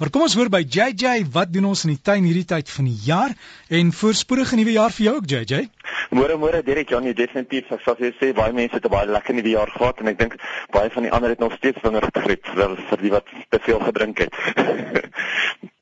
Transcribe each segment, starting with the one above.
Maar kom ons hoor by JJ, wat doen ons in die tuin hierdie tyd van die jaar en voorspoedige nuwe jaar vir jou ook JJ? Môre môre Derek Jan, jy definitief vir jou sê baie mense het 'n baie lekker nuwe jaar gehad en ek dink baie van die ander het nog steeds vinger gegryp vir vir die wat te veel gedrink het.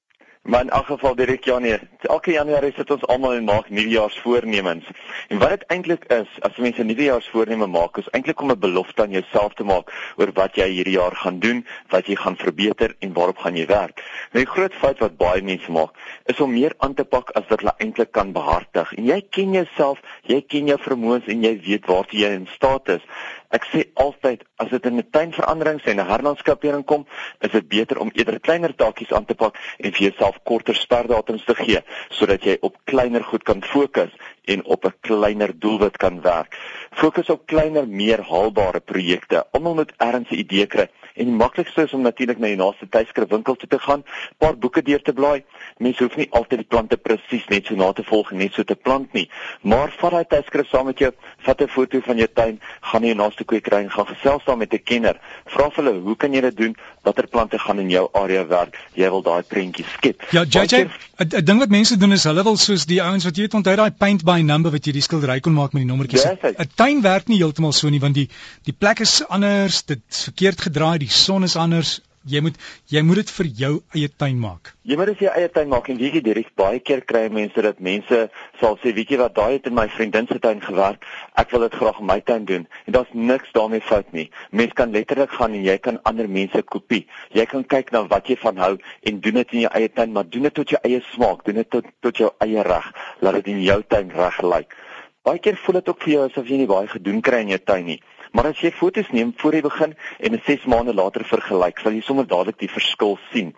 Maar in elk geval direk Janie, elke Januarie sit ons almal en maak nuwejaarsvoornemens. En wat dit eintlik is, as 'n nuwejaarsvoorneme maak, is eintlik om 'n belofte aan jouself te maak oor wat jy hierdie jaar gaan doen, wat jy gaan verbeter en waarop gaan jy werk. Nou die groot fout wat baie mense maak, is om meer aan te pak as wat hulle eintlik kan behartig. En jy ken jouself, jy ken jou vermoëns en jy weet waartoe jy in staat is. Ek sê altyd as dit in 'n tuinveranderings en 'n herlandskapering kom, is dit beter om eerder kleiner taakies aan te pak en vir jouself korter sperdatums te gee sodat jy op kleiner goed kan fokus en op 'n kleiner doelwit kan werk. Fokus op kleiner, meer haalbare projekte. Almal moet ergens 'n idee kry en die maklikste is om natuurlik na die naaste tydskrifwinkel toe te gaan, 'n paar boeke deur te blaai. Mense hoef nie altyd die plante presies net so na te volg net so te plant nie, maar vat daai tydskrif saam met jou, vat 'n foto van jou tuin, gaan na jou naaste kwekery en gaan gesels daar met 'n kenner. Vra vir hulle, "Hoe kan jy dit doen? Watter plante gaan in jou area werk? Jy wil daai prentjie skep." Ja, JJ, 'n ding wat mense doen is hulle wil soos die ouens wat jy weet onthou daai paint by number wat jy die skildery kon maak met die nommertjies. 'n Tuin werk nie heeltemal so nie want die die plek is anders, dit's verkeerd gedraai, die son is anders. Jy moet jy moet dit vir jou eie tuin maak. Jy moet dit vir jou eie tuin maak en weet jy direk baie keer kry mense dat mense sal sê weet jy wat daai het in my vriendin se tuin gewerk, ek wil dit graag in my tuin doen en daar's niks daarmee fout nie. Mens kan letterlik gaan en jy kan ander mense kopie. Jy kan kyk na wat jy van hou en doen dit in jou eie tuin, maar doen dit tot jou eie smaak, doen dit tot tot jou eie reg. Laat dit in jou tuin reg lyk. Baie keer voel dit ook vir jou asof jy nie baie gedoen kry in jou tuin nie. Maar as jy foto's neem voor jy begin en 'n 6 maande later vergelyk, sal jy sommer dadelik die verskil sien.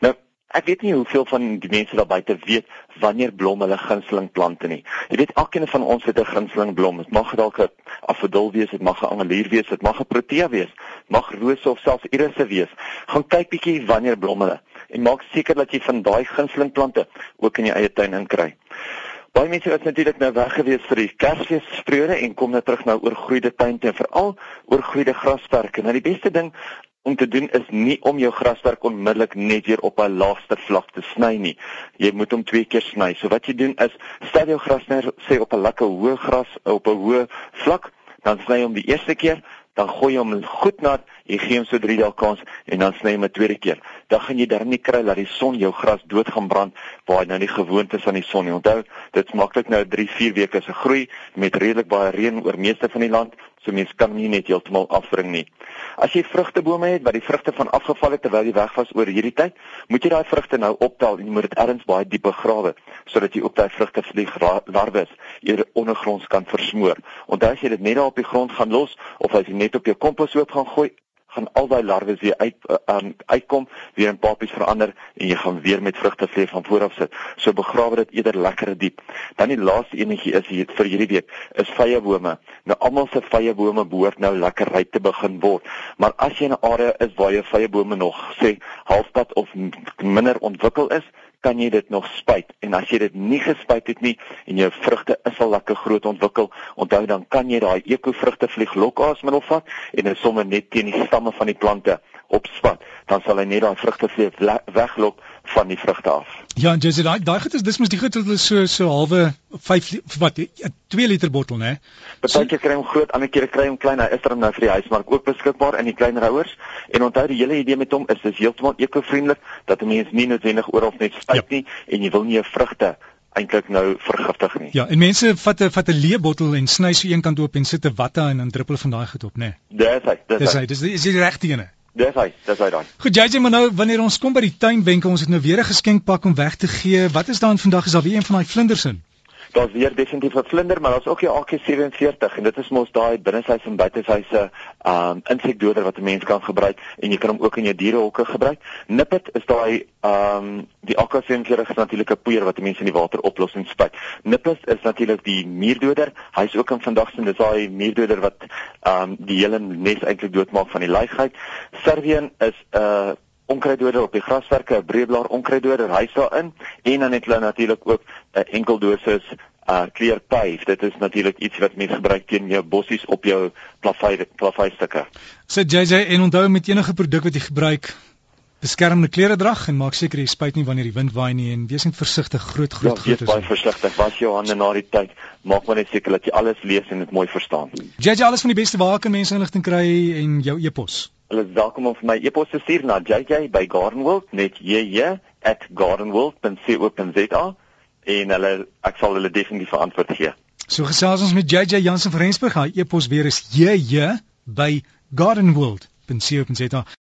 Nou, ek weet nie hoeveel van die mense daar buite weet wanneer blom hulle gunsteling plante nie. Jy weet elkeen van ons het 'n gunsteling blom. Dit mag dalk 'n afodil wees, dit mag 'n angelier wees, dit mag 'n protea wees, mag rose of selfs irisse wees. Gaan kyk bietjie wanneer blom hulle en maak seker dat jy van daai gunsteling plante ook in jou eie tuin inkry. Baie mense was natuurlik nou weg gewees vir die Kersfeesperiode en kom nou terug nou oorgroeide tuinte en veral oorgroeide grasperke. Nou die beste ding om te doen is nie om jou grasperk onmiddellik net weer op 'n laagste vlak te sny nie. Jy moet hom twee keer sny. So wat jy doen is stel jou grasner sê op 'n lekker hoë gras op 'n hoë vlak, dan sny hom die eerste keer, dan gooi hom goed nat, jy gee hom so 3 dae kans en dan sny hom 'n tweede keer. Dan gaan jy darm nie kry dat die son jou gras dood gaan brand waar hy nou nie gewoond is aan die son nie. Onthou, dit maklik nou 3, 4 weke se groei met redelik baie reën oor meeste van die land, so mens kan nie net heeltemal afbring nie. As jy vrugtebome het wat die vrugte van afgeval het terwyl jy weg was oor hierdie tyd, moet jy daai vrugte nou optel en jy moet dit ergens baie diep begrawe sodat jy op daai vrugte vlieg larwes eerder ondergronds kan versmoor. Onthou as jy dit net daar op die grond gaan los of as jy net op jou komposhoop gaan gooi, gaan al daai larwes weer uit um, uitkom, weer in papies verander en jy gaan weer met vrugtevlees van voor af sit. So begrawe dit eerder lekker diep. Dan die laaste enetjie is hier vir hierdie week is vyebome. Nou almal se vyebome behoort nou lekker ryp te begin word. Maar as jy 'n area is waar jou vyebome nog sê halfpad of minder ontwikkel is, kan jy dit nog spuit en as jy dit nie gespuit het nie en jou vrugte is al lekker groot ontwikkel onthou dan kan jy daai ekovrugte vlieg lokaasmiddel vat en dit sommer net teen die stamme van die plante opspat dan sal hy net daai vrugte vlieg weglok van die vrugte af. Ja, en Jesse, daai daai goed is dis mos die goed wat hulle so so halwe 5 wat 'n 2 liter bottel, né? Partykeer kry hom groot, ander kere kry hom klein. Hy is dan nou vir die huismark ook beskikbaar in die klein rouers. En onthou die hele idee met hom is dis heeltemal ekovriendelik dat 'n mens nie noodwendig oral net spuit ja. nie en jy wil nie jou vrugte eintlik nou vergiftig nie. Ja, en mense vat 'n vat 'n leebottel en sny so een kant oop en sit 'n watte en dan druppel van daai goed op, né? Dis hy, dis hy. Dis is die regte ene. Dis hy, dis hy dan. Goed, sê maar nou wanneer ons kom by die tuinwenke, ons het nou weer 'n geskenkpak om weg te gee. Wat is dan vandag? Is daar weer een van daai vlinders in? Daar's weer definitief 'n vlinder, maar daar's ook die AK47 en dit is mos daai binneshuis en buiteshuise um insekdoder wat 'n mens kan gebruik en jy kan hom ook in jou dierehokke gebruik. Nippet is daai um die AK47 is natuurlik 'n poeier wat 'n mens in die water oplos en spuit. Nippet is natuurlik die muurdoder. Hy's ook in vandag se dis daai muurdoder wat um die hele nes eintlik doodmaak van die luigheid. Servian is 'n uh, onkruiddoder op die graswerke, 'n breedblaar onkruiddoder, hy's daarin en dan het hulle natuurlik ook 'n enkel dosis uh kleurpyf. Dit is natuurlik iets wat mense gebruik teen jou bossies op jou plafy plafystukke. So JJ en onthou met enige produk wat jy gebruik Beskermende klere drag en maak seker jy spuit nie wanneer die wind waai nie en wees net versigtig groot groot ja, groot. Ja, baie versigtig. Was jou hande na die tyd. Maak maar net seker dat jy alles lees en dit mooi verstaan. JJ alles van die beste waar kan mense inligting kry en jou e-pos. Hulle is welkom om vir my e-pos te stuur na jj@gardenworld net jj@gardenworld.co.za en hulle ek sal hulle definitief antwoord gee. So gesels ons met JJ Jansen van Rensburg. Hy e-pos weer is jj by gardenworld.co.za